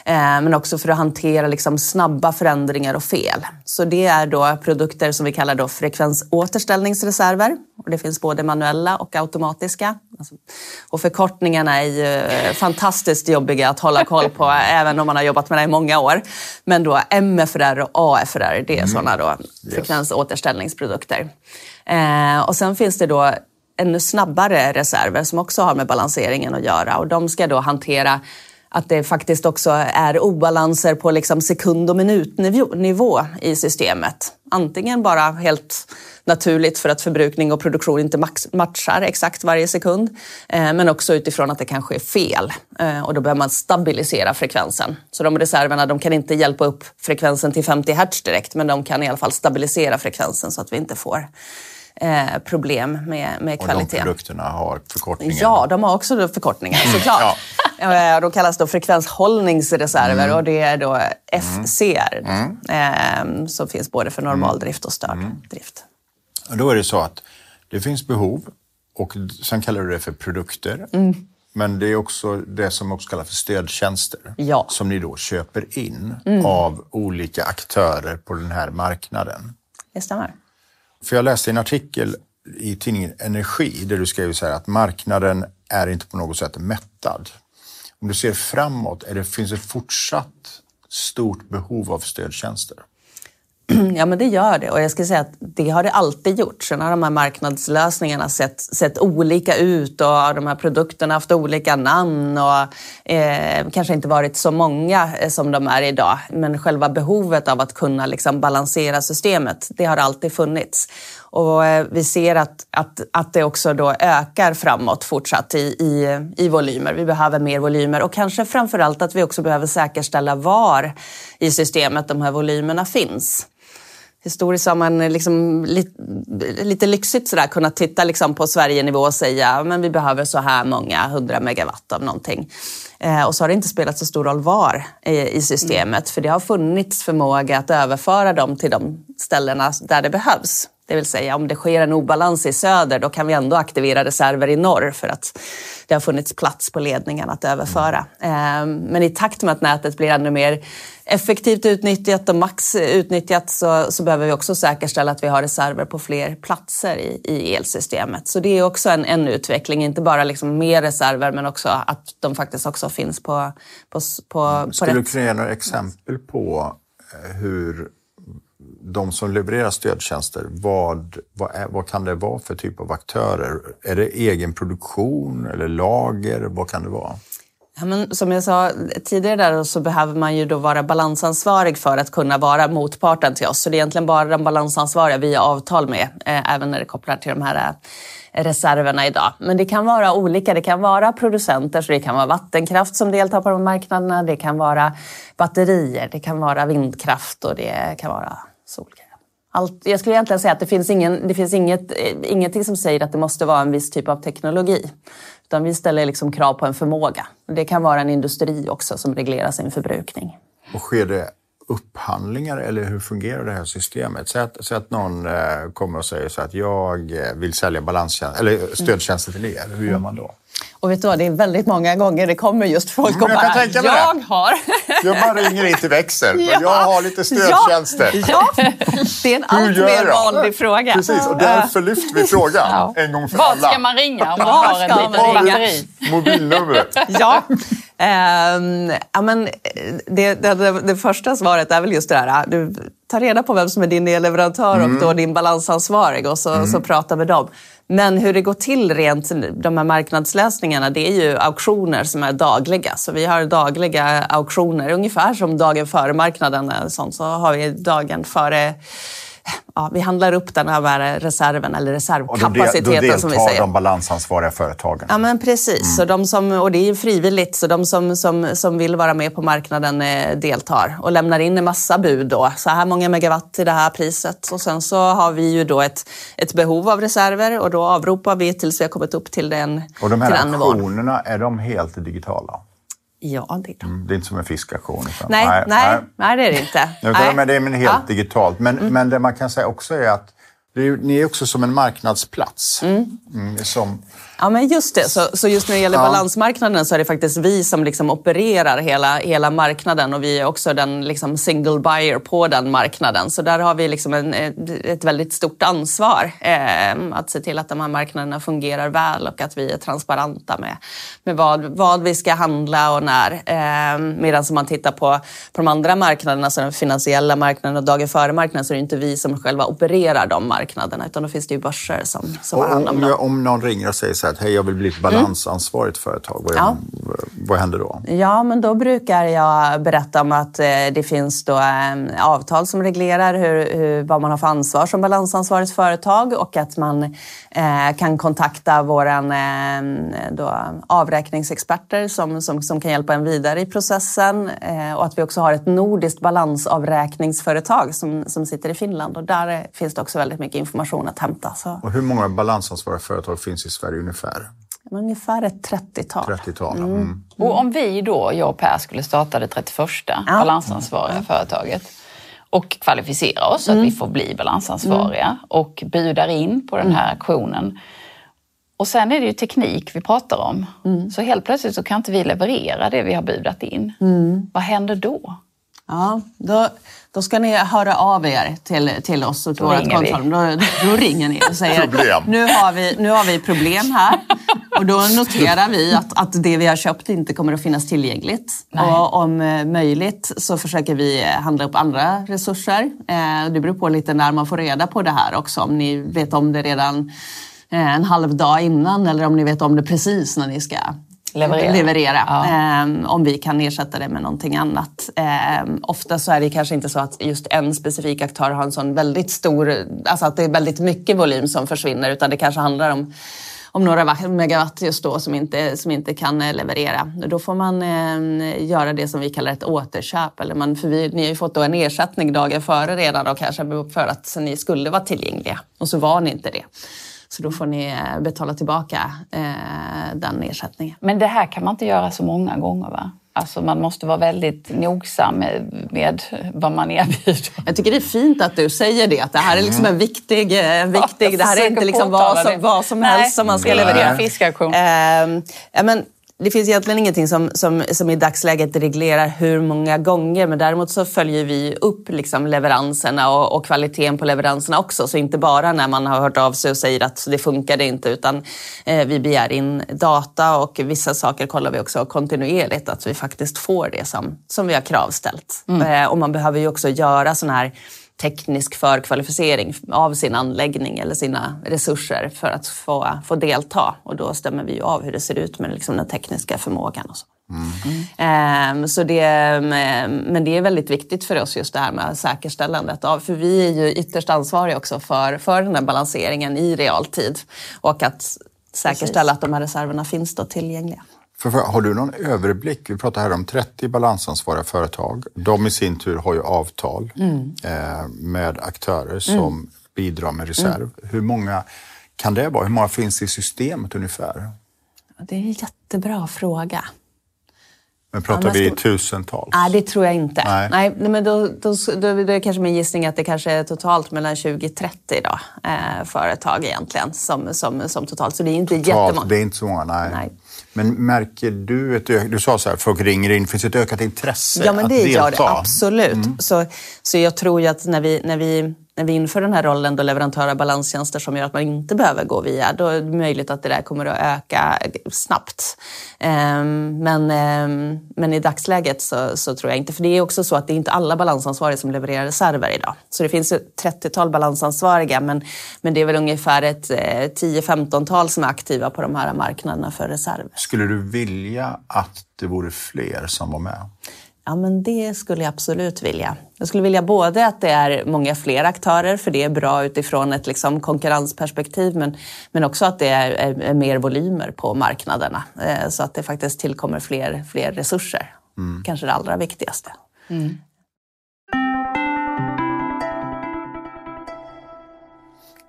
C: Eh, men också för att hantera liksom, snabba förändringar och fel. Så det är då produkter som vi kallar då frekvensåterställningsreserver. Och det finns både manuella och automatiska. Alltså, och förkortningarna är ju eh, fantastiskt jobbiga att hålla koll på även om man har jobbat med det i många år. Men då MFRR och AFRR, det är mm. sådana då frekvensåterställningsprodukter. Eh, och sen finns det då ännu snabbare reserver som också har med balanseringen att göra och de ska då hantera att det faktiskt också är obalanser på liksom sekund och minutnivå i systemet. Antingen bara helt naturligt för att förbrukning och produktion inte matchar exakt varje sekund. Eh, men också utifrån att det kanske är fel eh, och då behöver man stabilisera frekvensen. Så de reserverna de kan inte hjälpa upp frekvensen till 50 hertz direkt men de kan i alla fall stabilisera frekvensen så att vi inte får eh, problem med, med kvalitet.
A: Och de produkterna har förkortningar?
C: Ja, de har också förkortningar såklart. ja. De kallas då frekvenshållningsreserver mm. och det är då FCR mm. eh, som finns både för normaldrift och störd mm. drift.
A: Då är det så att det finns behov och sen kallar du det för produkter. Mm. Men det är också det som också kallas för stödtjänster
C: ja.
A: som ni då köper in mm. av olika aktörer på den här marknaden.
C: Det stämmer.
A: För jag läste en artikel i tidningen Energi där du skrev så här att marknaden är inte på något sätt mättad. Om du ser framåt, är det, finns det fortsatt stort behov av stödtjänster?
C: Ja, men det gör det. Och jag ska säga att det har det alltid gjort. Sen har de här marknadslösningarna sett, sett olika ut och de här produkterna haft olika namn och eh, kanske inte varit så många eh, som de är idag. Men själva behovet av att kunna liksom balansera systemet, det har alltid funnits. Och eh, vi ser att, att, att det också då ökar framåt fortsatt i, i, i volymer. Vi behöver mer volymer och kanske framför allt att vi också behöver säkerställa var i systemet de här volymerna finns. Historiskt har man eh, liksom lite, lite lyxigt sådär kunnat titta liksom på Sverigenivå och säga men vi behöver så här många hundra megawatt av någonting. Eh, och så har det inte spelat så stor roll var i, i systemet mm. för det har funnits förmåga att överföra dem till de ställena där det behövs. Det vill säga om det sker en obalans i söder då kan vi ändå aktivera reserver i norr för att det har funnits plats på ledningen att överföra. Mm. Men i takt med att nätet blir ännu mer effektivt utnyttjat och max utnyttjat så, så behöver vi också säkerställa att vi har reserver på fler platser i, i elsystemet. Så det är också en, en utveckling, inte bara liksom mer reserver men också att de faktiskt också finns på, på, på, på
A: Skulle du kunna ge några exempel på eh, hur de som levererar stödtjänster, vad, vad, är, vad, kan det vara för typ av aktörer? Är det egen produktion eller lager? Vad kan det vara?
C: Ja, men som jag sa tidigare där så behöver man ju då vara balansansvarig för att kunna vara motparten till oss. Så det är egentligen bara de balansansvariga vi har avtal med, eh, även när det kopplar till de här eh, reserverna idag. Men det kan vara olika. Det kan vara producenter, så det kan vara vattenkraft som deltar på de marknaderna. Det kan vara batterier, det kan vara vindkraft och det kan vara solkraft. Allt, jag skulle egentligen säga att det finns, ingen, det finns inget, ingenting som säger att det måste vara en viss typ av teknologi. Utan vi ställer liksom krav på en förmåga. Det kan vara en industri också som reglerar sin förbrukning.
A: Och sker det upphandlingar eller hur fungerar det här systemet? Säg att, säg att någon eh, kommer och säger så att jag eh, vill sälja balanstjänst, eller stödtjänster till er. Hur gör man då?
C: Och vet du vad, det är väldigt många gånger det kommer just folk och bara, jag, jag har...
A: Jag bara ringer in till växel, ja. jag har lite stödtjänster.
C: Ja, ja. det är en allt mer vanlig fråga.
A: Precis, och därför lyfter vi frågan ja. en gång för
B: alla. Vart ska man ringa om man har en litet batteri?
A: Mobilnumret.
C: Ja. Um, ja, men det, det, det, första svaret är väl just det här, du tar reda på vem som är din elleverantör mm. och då din balansansvarig och så, mm. så prata med dem. Men hur det går till rent, de här marknadslösningarna, det är ju auktioner som är dagliga. Så vi har dagliga auktioner, ungefär som dagen före marknaden. Eh, sånt, så har vi dagen före ja, vi handlar upp den här reserven eller reservkapaciteten och då, då som vi säger.
A: de balansansvariga företagen?
C: Ja men precis, mm. så de som, och det är frivilligt så de som, som, som vill vara med på marknaden eh, deltar och lämnar in en massa bud då. Så här många megawatt till det här priset och sen så har vi ju då ett, ett behov av reserver och då avropar vi tills vi har kommit upp till den
A: Och de här auktionerna, är de helt digitala?
C: Ja, det är
A: det. Mm, det är inte som en fiskaktion?
C: Nej, nej, nej, nej, det är det inte.
A: Utan, men det är helt ja. digitalt. Men, mm. men det man kan säga också är att är, ni är också som en marknadsplats. Mm. mm som
C: Ja, men just det. Så, så just när det gäller ja. balansmarknaden så är det faktiskt vi som liksom opererar hela, hela marknaden och vi är också den liksom single buyer på den marknaden. Så där har vi liksom en, ett väldigt stort ansvar eh, att se till att de här marknaderna fungerar väl och att vi är transparenta med, med vad, vad vi ska handla och när. Eh, medan om man tittar på, på de andra marknaderna, så den finansiella marknaden och dagen före-marknaden, så är det inte vi som själva opererar de marknaderna utan då finns det ju börser som, som har hand om dem.
A: Om någon ringer och säger så här att hej, jag vill bli ett balansansvarigt mm. företag. Vad, ja. vad händer då?
C: Ja, men då brukar jag berätta om att eh, det finns då avtal som reglerar hur, hur, vad man har för ansvar som balansansvarigt företag och att man eh, kan kontakta våra eh, avräkningsexperter som, som, som kan hjälpa en vidare i processen eh, och att vi också har ett nordiskt balansavräkningsföretag som, som sitter i Finland och där finns det också väldigt mycket information att hämta. Så.
A: Och hur många balansansvariga företag finns i Sverige ungefär?
C: Ungefär ett 30-tal.
A: 30-tal, mm. Mm.
B: Och om vi då, jag och Per, skulle starta det 31 ja. balansansvariga mm. företaget och kvalificera oss så att vi får bli balansansvariga mm. och budar in på den här aktionen. Och sen är det ju teknik vi pratar om. Mm. Så helt plötsligt så kan inte vi leverera det vi har budat in. Mm. Vad händer då?
C: Ja, då, då ska ni höra av er till, till oss och till vårt kontroll. Då, då ringer ni och säger nu har, vi, nu har vi problem här. Och då noterar vi att, att det vi har köpt inte kommer att finnas tillgängligt. Nej. Och om eh, möjligt så försöker vi handla upp andra resurser. Eh, det beror på lite när man får reda på det här också. Om ni vet om det redan eh, en halv dag innan eller om ni vet om det precis när ni ska leverera. leverera ja. eh, om vi kan ersätta det med någonting annat. Eh, ofta så är det kanske inte så att just en specifik aktör har en sån väldigt stor, alltså att det är väldigt mycket volym som försvinner utan det kanske handlar om om några megawatt just då som inte, som inte kan eh, leverera. Då får man eh, göra det som vi kallar ett återköp. Eller man, för vi, ni har ju fått en ersättning dagen före redan då kanske för att ni skulle vara tillgängliga och så var ni inte det. Så då får ni eh, betala tillbaka eh, den ersättningen.
B: Men det här kan man inte göra så många gånger va? Alltså man måste vara väldigt nogsam med, med vad man erbjuder.
C: Jag tycker det är fint att du säger det, att det här är liksom en viktig... Eh, viktig ja, det här är inte liksom vad som, vad som helst som man ska leverera.
B: Fiskaktion.
C: Eh, ja, men det finns egentligen ingenting som, som, som i dagsläget reglerar hur många gånger men däremot så följer vi upp liksom leveranserna och, och, kvaliteten på leveranserna också. Så inte bara när man har hört av sig och säger att det funkade inte utan eh, vi begär in data och vissa saker kollar vi också kontinuerligt att vi faktiskt får det som, som vi har kravställt. Mm. Eh, och man behöver ju också göra sådana här teknisk förkvalificering av sin anläggning eller sina resurser för att få, få delta. Och då stämmer vi av hur det ser ut med liksom den tekniska förmågan. Och så. Mm. Så det, men det är väldigt viktigt för oss just det här med säkerställandet av, för vi är ju ytterst ansvariga också för, för den här balanseringen i realtid och att säkerställa Precis. att de här reserverna finns då tillgängliga.
A: För, har du någon överblick? Vi pratar här om 30 balansansvariga företag. De i sin tur har ju avtal mm. eh, med aktörer som mm. bidrar med reserv. Mm. Hur många kan det vara? Hur många finns i systemet ungefär?
C: Det är en jättebra fråga.
A: Men pratar vi ska... tusentals?
C: Nej, det tror jag inte. Nej. Nej men då, då, då, då är kanske min gissning att det kanske är totalt mellan 20 30 då, eh, företag egentligen som, som, som totalt. Så det är inte totalt, jättemånga.
A: Det är inte så många, nej. nej. Men märker du ett Du sa så här, folk ringer in. Finns det ett ökat intresse
C: Ja, men det gör det absolut. Mm. Så, så jag tror ju att när vi, när vi när vi inför den här rollen då leverantör av balanstjänster som gör att man inte behöver gå via, då är det möjligt att det där kommer att öka snabbt. Ehm, men, ehm, men i dagsläget så, så, tror jag inte, för det är också så att det är inte alla balansansvariga som levererar reserver idag. Så det finns ett 30-tal balansansvariga, men, men det är väl ungefär ett eh, 10-15-tal som är aktiva på de här marknaderna för reserver.
A: Skulle du vilja att det vore fler som var med?
C: Ja, men det skulle jag absolut vilja. Jag skulle vilja både att det är många fler aktörer, för det är bra utifrån ett liksom konkurrensperspektiv, men, men också att det är, är, är mer volymer på marknaderna, eh, så att det faktiskt tillkommer fler, fler resurser. Mm. Kanske det allra viktigaste. Mm.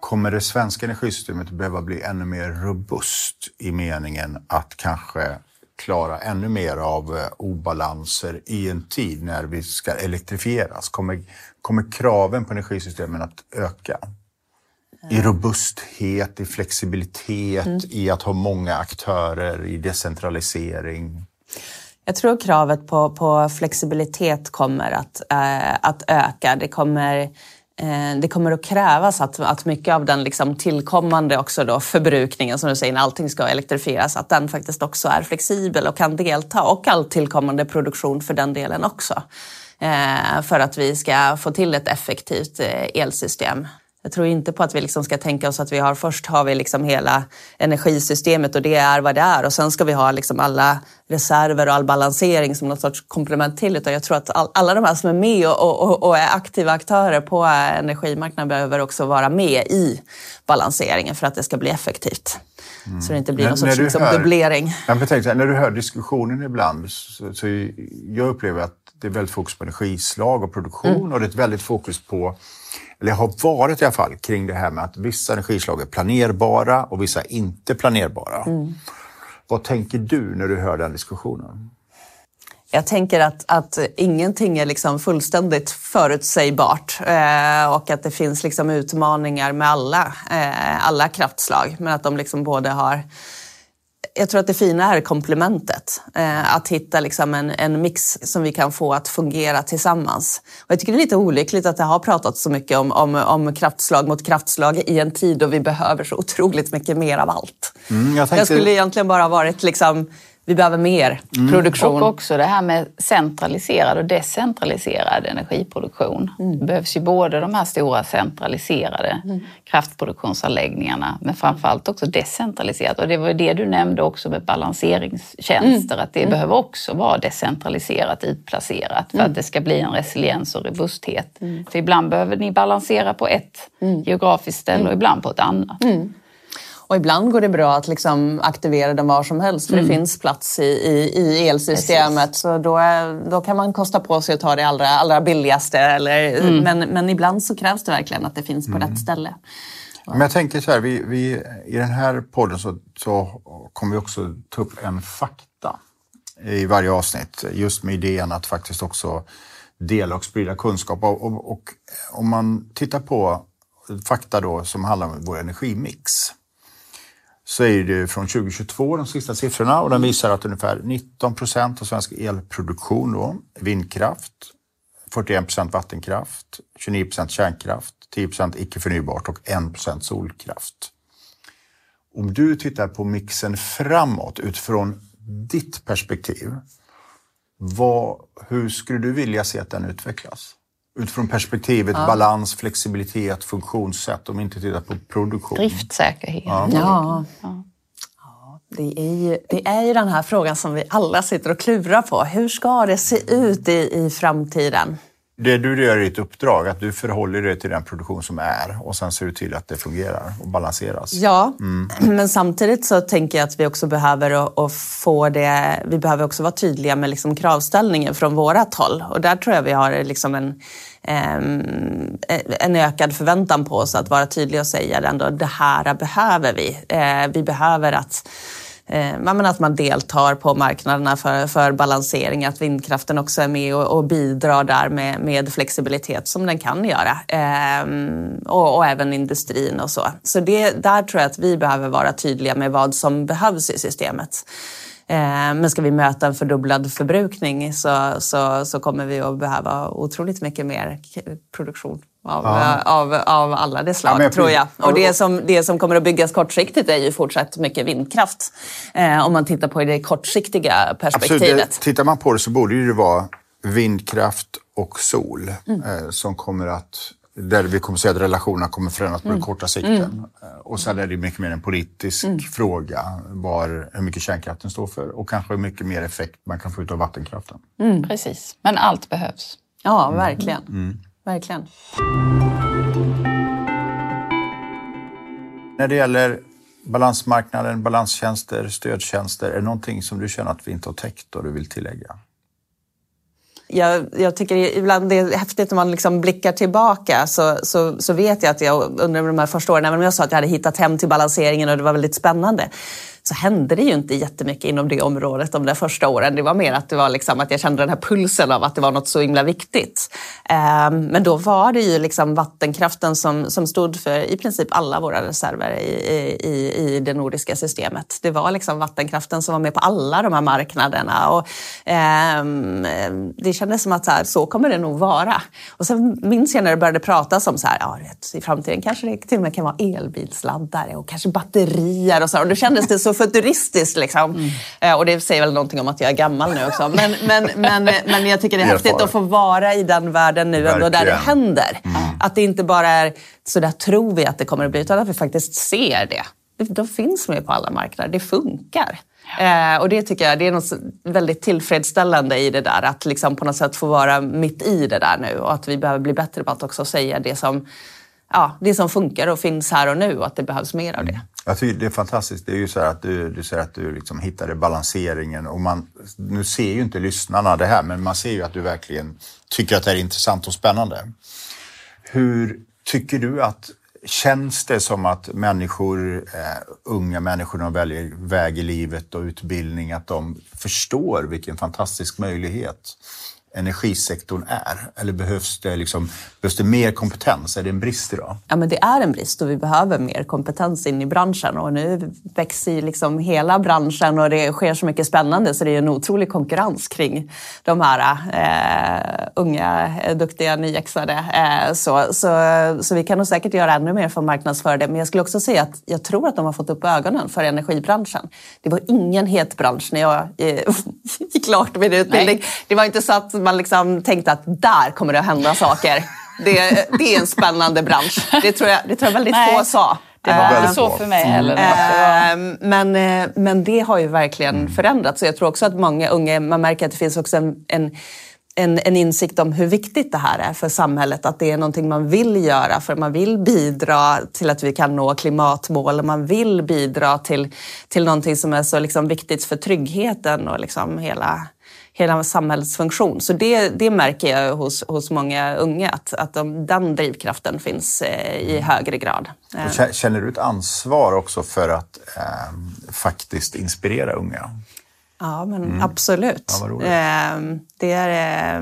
A: Kommer det svenska energisystemet behöva bli ännu mer robust i meningen att kanske klara ännu mer av eh, obalanser i en tid när vi ska elektrifieras? Kommer, kommer kraven på energisystemen att öka? I robusthet, i flexibilitet, mm. i att ha många aktörer, i decentralisering?
C: Jag tror kravet på, på flexibilitet kommer att, äh, att öka. Det kommer Eh, Eh, det kommer att krävas att, att mycket av den liksom tillkommande också då förbrukningen, som du säger, när allting ska elektrifieras, att den faktiskt också är flexibel och kan delta och all tillkommande produktion för den delen också. Eh, för att vi ska få till ett effektivt eh, elsystem jag tror inte på att vi liksom ska tänka oss att vi har först har vi liksom hela energisystemet och det är vad det är och sen ska vi ha liksom alla reserver och all balansering som något sorts komplement till. Utan jag tror att all, alla de här som är med och, och, och, är aktiva aktörer på energimarknaden behöver också vara med i balanseringen för att det ska bli effektivt. Mm. Så det inte blir någon sorts liksom, hör, dubblering.
A: Tänkte, när du hör diskussionen ibland så, så jag upplever att det är väldigt fokus på energislag och produktion mm. och det är ett väldigt fokus på eller har varit i alla fall, kring det här med att vissa energislag är planerbara och vissa inte planerbara. Mm. Vad tänker du när du hör den diskussionen?
C: Jag tänker att, att ingenting är liksom fullständigt förutsägbart eh, och att det finns liksom utmaningar med alla, eh, alla kraftslag. Men att de liksom både har jag tror att det fina är komplementet. Eh, att hitta liksom en, en mix som vi kan få att fungera tillsammans. Och jag tycker det är lite olyckligt att det har pratats så mycket om, om, om kraftslag mot kraftslag i en tid då vi behöver så otroligt mycket mer av allt. Mm, jag, tänkte... jag skulle egentligen bara varit liksom vi behöver mer mm. produktion.
B: Och också det här med centraliserad och decentraliserad energiproduktion. Mm. Det behövs ju både de här stora centraliserade mm. kraftproduktionsanläggningarna men framförallt också decentraliserat. Och det var ju det du nämnde också med balanseringstjänster, mm. att det mm. behöver också vara decentraliserat utplacerat för mm. att det ska bli en resiliens och robusthet. För ibland behöver ni balansera på ett geografiskt ställe och ibland på ett annat.
C: Och ibland går det bra att liksom aktivera den var som helst för mm. det finns plats i, i, i elsystemet. Precis. Så då, då kan man kosta på sig att ta det allra, allra billigaste. Eller, mm. men, men ibland så krävs det verkligen att det finns på mm. rätt ställe.
A: Men jag tänker så här, vi, vi, i den här podden så, så kommer vi också ta upp en fakta i varje avsnitt. Just med idén att faktiskt också dela och sprida kunskap. Och, och, och om man tittar på fakta då som handlar om vår energimix så är det från 2022 de sista siffrorna och den visar att ungefär 19 procent av svensk elproduktion då, vindkraft, 41 procent vattenkraft, 29 procent kärnkraft, 10 procent icke förnybart och 1 procent solkraft. Om du tittar på mixen framåt utifrån ditt perspektiv, vad, hur skulle du vilja se att den utvecklas? Utifrån perspektivet ja. balans, flexibilitet, funktionssätt om vi inte tittar på produktion.
B: Driftsäkerhet.
C: Ja. ja. ja. Det är, ju, det är ju den här frågan som vi alla sitter och klurar på. Hur ska det se ut i, i framtiden?
A: Det du gör i ditt uppdrag, att du förhåller dig till den produktion som är och sen ser du till att det fungerar och balanseras.
C: Ja, mm. men samtidigt så tänker jag att vi också behöver att få det, vi behöver också vara tydliga med liksom kravställningen från vårat håll och där tror jag vi har liksom en, en ökad förväntan på oss att vara tydliga och säga ändå, det här behöver vi. Eh, vi behöver att eh, att man deltar på marknaderna för, för balansering, att vindkraften också är med och, och bidrar där med, med flexibilitet som den kan göra. Eh, och, och, även industrin och så. Så det, där tror jag att vi behöver vara tydliga med vad som behövs i systemet. Ehm, men ska vi möta en fördubblad förbrukning så, så, så kommer vi att behöva otroligt mycket mer produktion av, ja. av, av alla dess slag, ja, tror jag. Och det som, det som kommer att byggas kortsiktigt är ju fortsatt mycket vindkraft. Eh, om man tittar på det kortsiktiga perspektivet. Absolut.
A: Tittar man på det så borde det vara vindkraft och sol mm. eh, som kommer att där vi kommer att se att relationerna kommer förändras på mm. den korta sikten. Mm. Eh, och sen är det mycket mer en politisk mm. fråga var, hur mycket kärnkraften står för och kanske hur mycket mer effekt man kan få ut av vattenkraften.
B: Mm. Precis, men allt behövs.
C: Ja, verkligen. Verkligen.
A: När det gäller balansmarknaden, balanstjänster, stödtjänster, är det någonting som du känner att vi inte har täckt och du vill tillägga?
C: Jag, jag, tycker ibland det är häftigt när man liksom blickar tillbaka så, så, så vet jag att jag under de här första åren, även om jag sa att jag hade hittat hem till balanseringen och det var väldigt spännande, så hände det ju inte jättemycket inom det området de där första åren. Det var mer att, det var liksom att jag kände den här pulsen av att det var något så himla viktigt. Ehm, men då var det ju liksom vattenkraften som, som stod för i princip alla våra reserver i, i, i det nordiska systemet. Det var liksom vattenkraften som var med på alla de här marknaderna. Och, eh, det kändes som att så, här, så kommer det nog vara. Och sen minns jag när det började pratas om så här, ja, i framtiden kanske det till och med kan vara elbilsladdare och kanske batterier och så. Och då kändes det så futuristiskt. Liksom. Mm. Eh, och det säger väl någonting om att jag är gammal nu också. Men, men, men, men jag tycker det är häftigt att få vara i den världen nu ändå där det händer. Mm. Att det inte bara är så där tror vi att det kommer att bli, utan att vi faktiskt ser det. De finns med på alla marknader, det funkar. Eh, och det tycker jag det är något väldigt tillfredsställande i det där, att liksom på något sätt få vara mitt i det där nu och att vi behöver bli bättre på att också säga det som, ja, det som funkar och finns här och nu och att det behövs mer av det. Mm.
A: Jag tycker det är fantastiskt. Det är ju så att du, du säger att du liksom hittade balanseringen och man, nu ser ju inte lyssnarna det här, men man ser ju att du verkligen tycker att det är intressant och spännande. Hur tycker du att Känns det som att människor, eh, unga människor när de väljer väg i livet och utbildning, att de förstår vilken fantastisk möjlighet energisektorn är? Eller behövs det, liksom, behövs det mer kompetens? Är det en brist idag?
C: Ja, men det är en brist och vi behöver mer kompetens in i branschen. Och nu växer liksom hela branschen och det sker så mycket spännande så det är en otrolig konkurrens kring de här eh, unga, duktiga, nyexade. Eh, så, så, så vi kan nog säkert göra ännu mer för att marknadsföra det. Men jag skulle också säga att jag tror att de har fått upp ögonen för energibranschen. Det var ingen het bransch när jag eh, gick klart min utbildning. Nej. Det var inte så att man liksom tänkte att där kommer det att hända saker. Det, det är en spännande bransch. Det tror jag, det tror jag väldigt Nej. få sa.
B: Det var inte så för mig heller.
C: Mm. Men, eh, men det har ju verkligen mm. förändrats. Så jag tror också att många unga, man märker att det finns också en, en en, en, insikt om hur viktigt det här är för samhället. Att det är någonting man vill göra för man vill bidra till att vi kan nå klimatmål. Man vill bidra till, till någonting som är så liksom viktigt för tryggheten och liksom hela, hela samhällsfunktion. Så det, det märker jag hos, hos många unga, att, att de, den drivkraften finns eh, i högre grad.
A: Känner du ett ansvar också för att eh, faktiskt inspirera unga?
C: Ja, men mm. absolut. Ja, eh, det är... Eh,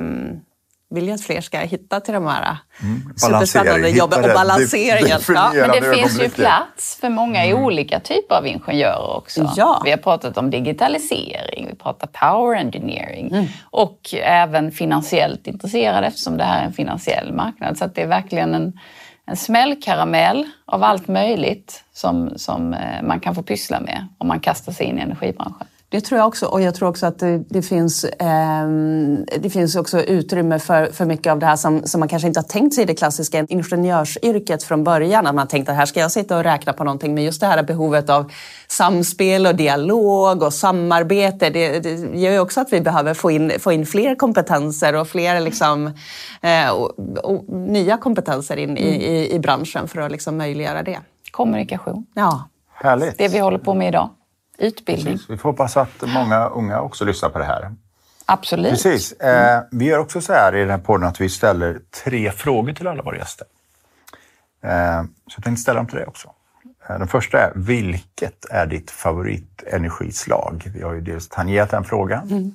C: vill ju att fler ska hitta till de här mm. superspännande jobben och balanseringen.
B: Ja, men det finns ju plats för många mm. olika typer av ingenjörer också. Ja. Vi har pratat om digitalisering, vi pratar power engineering mm. och även finansiellt intresserade eftersom det här är en finansiell marknad. Så det är verkligen en, en smällkaramell av allt möjligt som, som eh, man kan få pyssla med om man kastar sig in i energibranschen.
C: Det tror jag också. Och jag tror också att det, det finns, eh, det finns också utrymme för, för mycket av det här som, som man kanske inte har tänkt sig i det klassiska ingenjörsyrket från början. Att man tänkt att här ska jag sitta och räkna på någonting. Men just det här behovet av samspel och dialog och samarbete. Det, det gör ju också att vi behöver få in, få in fler kompetenser och fler liksom, eh, och, och nya kompetenser in i, i, i branschen för att liksom möjliggöra det.
B: Kommunikation.
C: Ja.
A: Härligt.
B: Det vi håller på med idag utbildning.
A: Precis. Vi får hoppas att många unga också lyssnar på det här.
B: Absolut.
A: Precis. Eh, vi gör också så här i den här podden att vi ställer tre frågor till alla våra gäster. Eh, så jag tänkte ställa dem till dig också. Eh, den första är, vilket är ditt favoritenergislag? Vi har ju dels tangerat den frågan. Mm.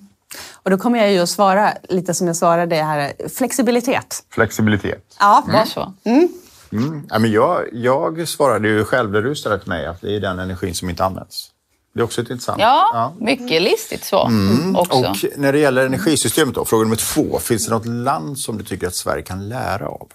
C: Och då kommer jag ju att svara lite som jag svarade här, flexibilitet.
A: Flexibilitet.
C: Ja, var mm. så. Mm.
A: Mm. Ja, men jag, jag svarade ju själv när du ställde till mig att det är den energin som inte används. Det är också ett intressant.
B: Ja, ja. mycket listigt svar mm.
A: Och när det gäller energisystemet då, fråga nummer två. Finns det något land som du tycker att Sverige kan lära av?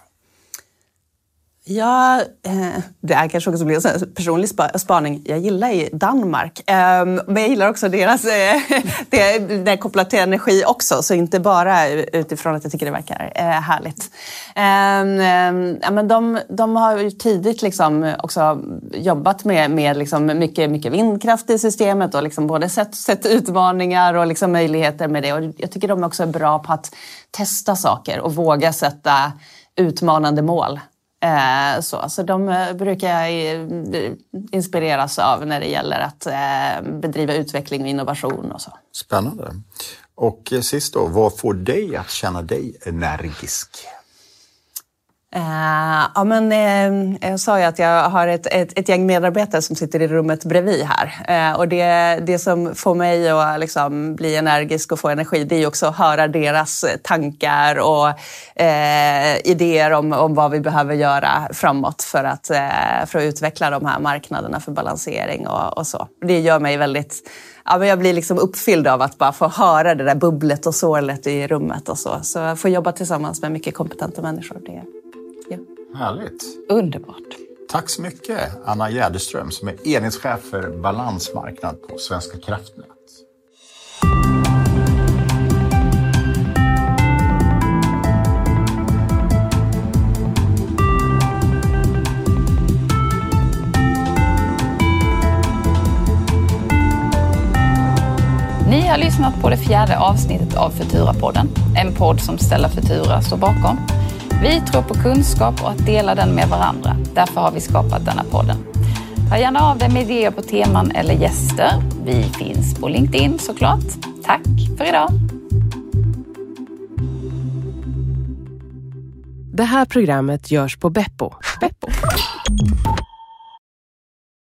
C: Ja, eh, det är kanske också blir en personlig spaning. Jag gillar Danmark, ehm, men jag gillar också deras... Eh, det, det är kopplat till energi också, så inte bara utifrån att jag tycker det verkar eh, härligt. Ehm, ehm, ja, men de, de har ju tidigt liksom också jobbat med, med liksom mycket, mycket vindkraft i systemet och liksom både sett, sett utmaningar och liksom möjligheter med det. Och jag tycker de också är bra på att testa saker och våga sätta utmanande mål. Eh, så, så de eh, brukar jag eh, inspireras av när det gäller att bedriva utveckling och innovation och så.
A: Spännande. Och sist då, vad får dig att känna dig energisk?
C: Uh, ja, men, uh, jag sa ju att jag har ett, ett, ett, gäng medarbetare som sitter i rummet bredvid här. Uh, och det, det som får mig att liksom, bli energisk och få energi det är också att höra deras tankar och idéer om, om vad vi behöver göra framåt för att, för att utveckla de här marknaderna för balansering och, och så. Det gör mig väldigt ja, men jag blir liksom uppfylld av att bara få höra det där bubblet och sorlet i rummet och så. Så jag får jobba tillsammans med mycket kompetenta människor. Det
A: Härligt.
B: Underbart.
A: Tack så mycket, Anna Jäderström som är enhetschef för balansmarknad på Svenska kraftnät.
B: Ni har lyssnat på det fjärde avsnittet av Futurapodden, en podd som Stella Futura står bakom. Vi tror på kunskap och att dela den med varandra. Därför har vi skapat denna podden. Hör gärna av dig med idéer på teman eller gäster. Vi finns på LinkedIn såklart. Tack för idag!
D: Det här programmet görs på Beppo. Beppo.